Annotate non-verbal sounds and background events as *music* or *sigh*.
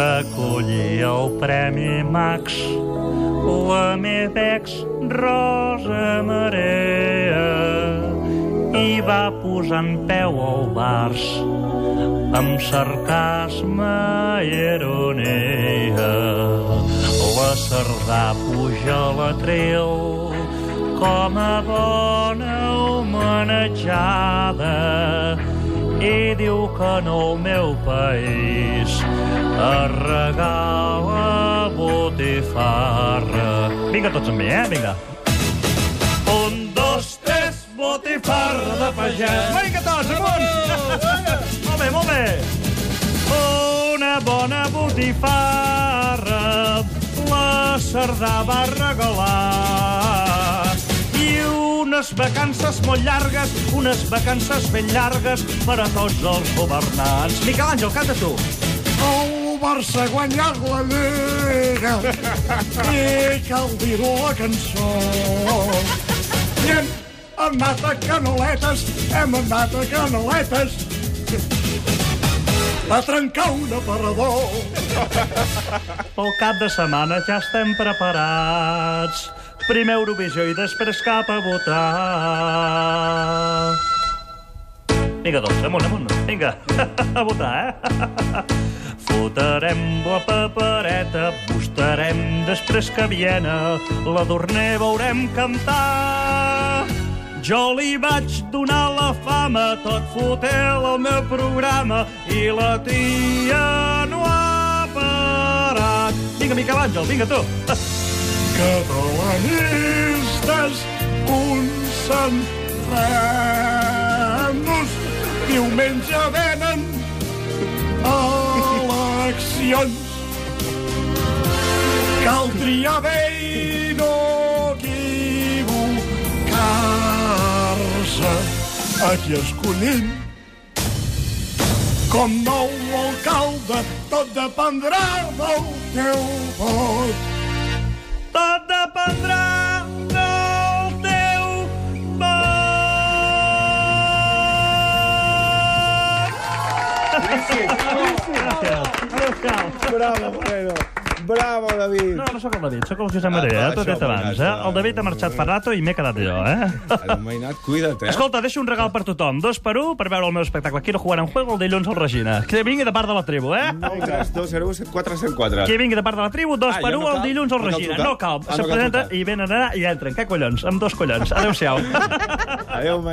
recollir el Premi Max la meva ex Rosa Marea i va posar en peu al bars amb sarcasme i ironia. La Cerdà puja a l'atril com a bona homenatjada i diu que en el meu país es regala botifarra. Vinga tots amb mi, eh? Vinga. Un, dos, tres, botifarra de pagès. Vinga tots, amunt! molt bé, molt bé. Una bona botifarra la Cerdà va regalar unes vacances molt llargues, unes vacances ben llargues per a tots els governants. Miquel Àngel, canta tu. El Barça ha guanyat la Lliga *laughs* i cal dir-ho la cançó. I hem anat a canoletes, hem anat a canoletes a trencar un aparador. Pel cap de setmana ja estem preparats. Primer Eurovisió i després cap a votar. Vinga, doncs, amunt, amunt. Vinga, *laughs* a votar, eh? *laughs* Fotarem la papereta, bustarem després que Viena, la Dorner veurem cantar. Jo li vaig donar la fama, tot fotel el meu programa, i la tia no ha parat. Vinga, Miquel Àngel, vinga tu. *laughs* Catalanistes, concentrem-nos. Diumenge venen eleccions. Cal triar bé i no equivocar-se. Aquí escollim com nou alcalde, tot dependrà del teu vot. Tot dependrà del teu vot. Bravo, Moreno. Bravo, David. No, no sóc el David, sóc el Josep Maria, Ah, eh? t'ho he dit abans, eh? El David ha marxat per rato i m'he quedat jo, eh? *laughs* El Mainat, cuida't, eh? Escolta, deixo un regal per tothom. Dos per un per veure el meu espectacle. Quiero jugar en juego el dilluns al Regina. Que vingui de part de la tribu, eh? 9 3 2 0 7 4 7 4. Que vingui de part de la tribu, dos Ah, per ja un no el dilluns al No cal Regina. No cal. Ah, Se no cal presenta i venen allà i entren. Què collons? Amb dos collons. Adéu-siau. *laughs* Adéu,